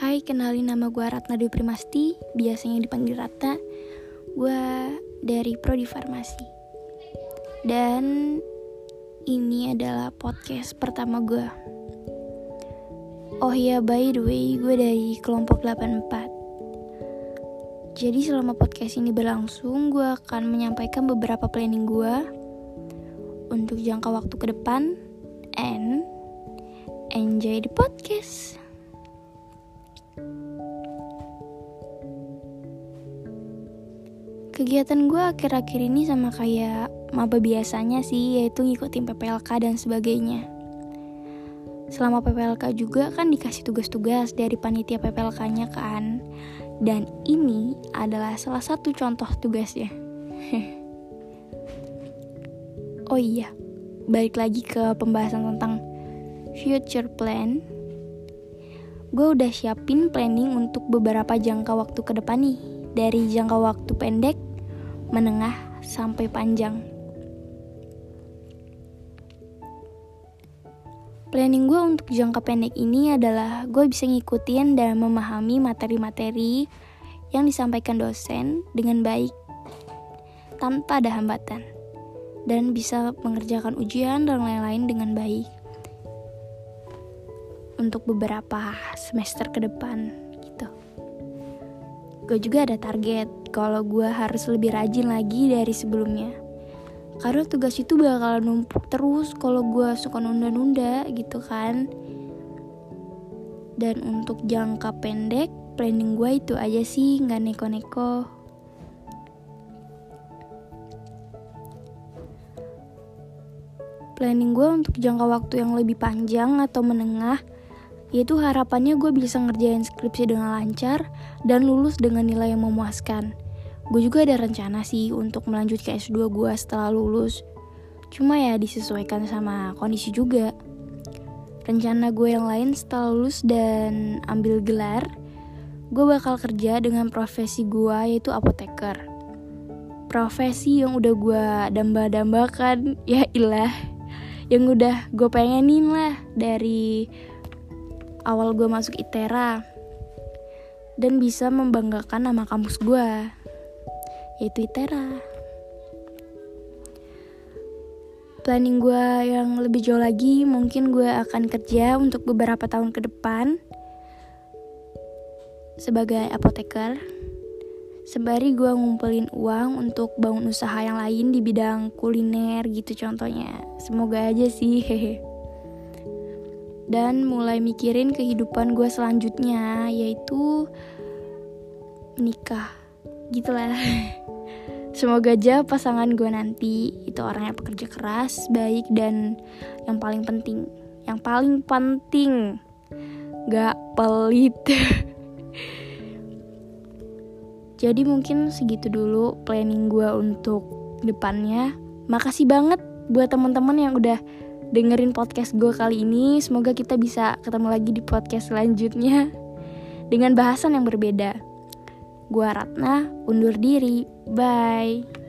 Hai, kenalin nama gue Ratna Dwi Primasti, biasanya dipanggil Ratna. Gue dari Prodi Farmasi. Dan ini adalah podcast pertama gue. Oh iya, by the way, gue dari kelompok 84. Jadi selama podcast ini berlangsung, gue akan menyampaikan beberapa planning gue untuk jangka waktu ke depan and enjoy the podcast. Kegiatan gue akhir-akhir ini sama kayak maba biasanya sih, yaitu ngikutin PPLK dan sebagainya. Selama PPLK juga kan dikasih tugas-tugas dari panitia PPLK-nya kan. Dan ini adalah salah satu contoh tugasnya. oh iya, balik lagi ke pembahasan tentang future plan. Gue udah siapin planning untuk beberapa jangka waktu ke depan nih. Dari jangka waktu pendek menengah sampai panjang. Planning gue untuk jangka pendek ini adalah gue bisa ngikutin dan memahami materi-materi yang disampaikan dosen dengan baik tanpa ada hambatan dan bisa mengerjakan ujian dan lain-lain dengan baik untuk beberapa semester ke depan. Gue juga ada target. Kalau gue harus lebih rajin lagi dari sebelumnya. Karena tugas itu bakal numpuk terus kalau gue suka nunda-nunda gitu kan. Dan untuk jangka pendek planning gue itu aja sih nggak neko-neko. Planning gue untuk jangka waktu yang lebih panjang atau menengah yaitu harapannya gue bisa ngerjain skripsi dengan lancar dan lulus dengan nilai yang memuaskan. Gue juga ada rencana sih untuk melanjutkan S2 gue setelah lulus. Cuma ya disesuaikan sama kondisi juga. Rencana gue yang lain setelah lulus dan ambil gelar, gue bakal kerja dengan profesi gue yaitu apoteker. Profesi yang udah gue damba-dambakan, ya ilah. Yang udah gue pengenin lah dari awal gue masuk ITERA dan bisa membanggakan nama kampus gue yaitu ITERA planning gue yang lebih jauh lagi mungkin gue akan kerja untuk beberapa tahun ke depan sebagai apoteker. Sembari gue ngumpulin uang untuk bangun usaha yang lain di bidang kuliner gitu contohnya. Semoga aja sih hehe dan mulai mikirin kehidupan gue selanjutnya yaitu nikah gitulah. Semoga aja pasangan gue nanti itu orang yang pekerja keras baik dan yang paling penting. Yang paling penting. Gak pelit. Jadi mungkin segitu dulu planning gue untuk depannya. Makasih banget buat teman-teman yang udah dengerin podcast gue kali ini. Semoga kita bisa ketemu lagi di podcast selanjutnya dengan bahasan yang berbeda. Gue Ratna, undur diri. Bye.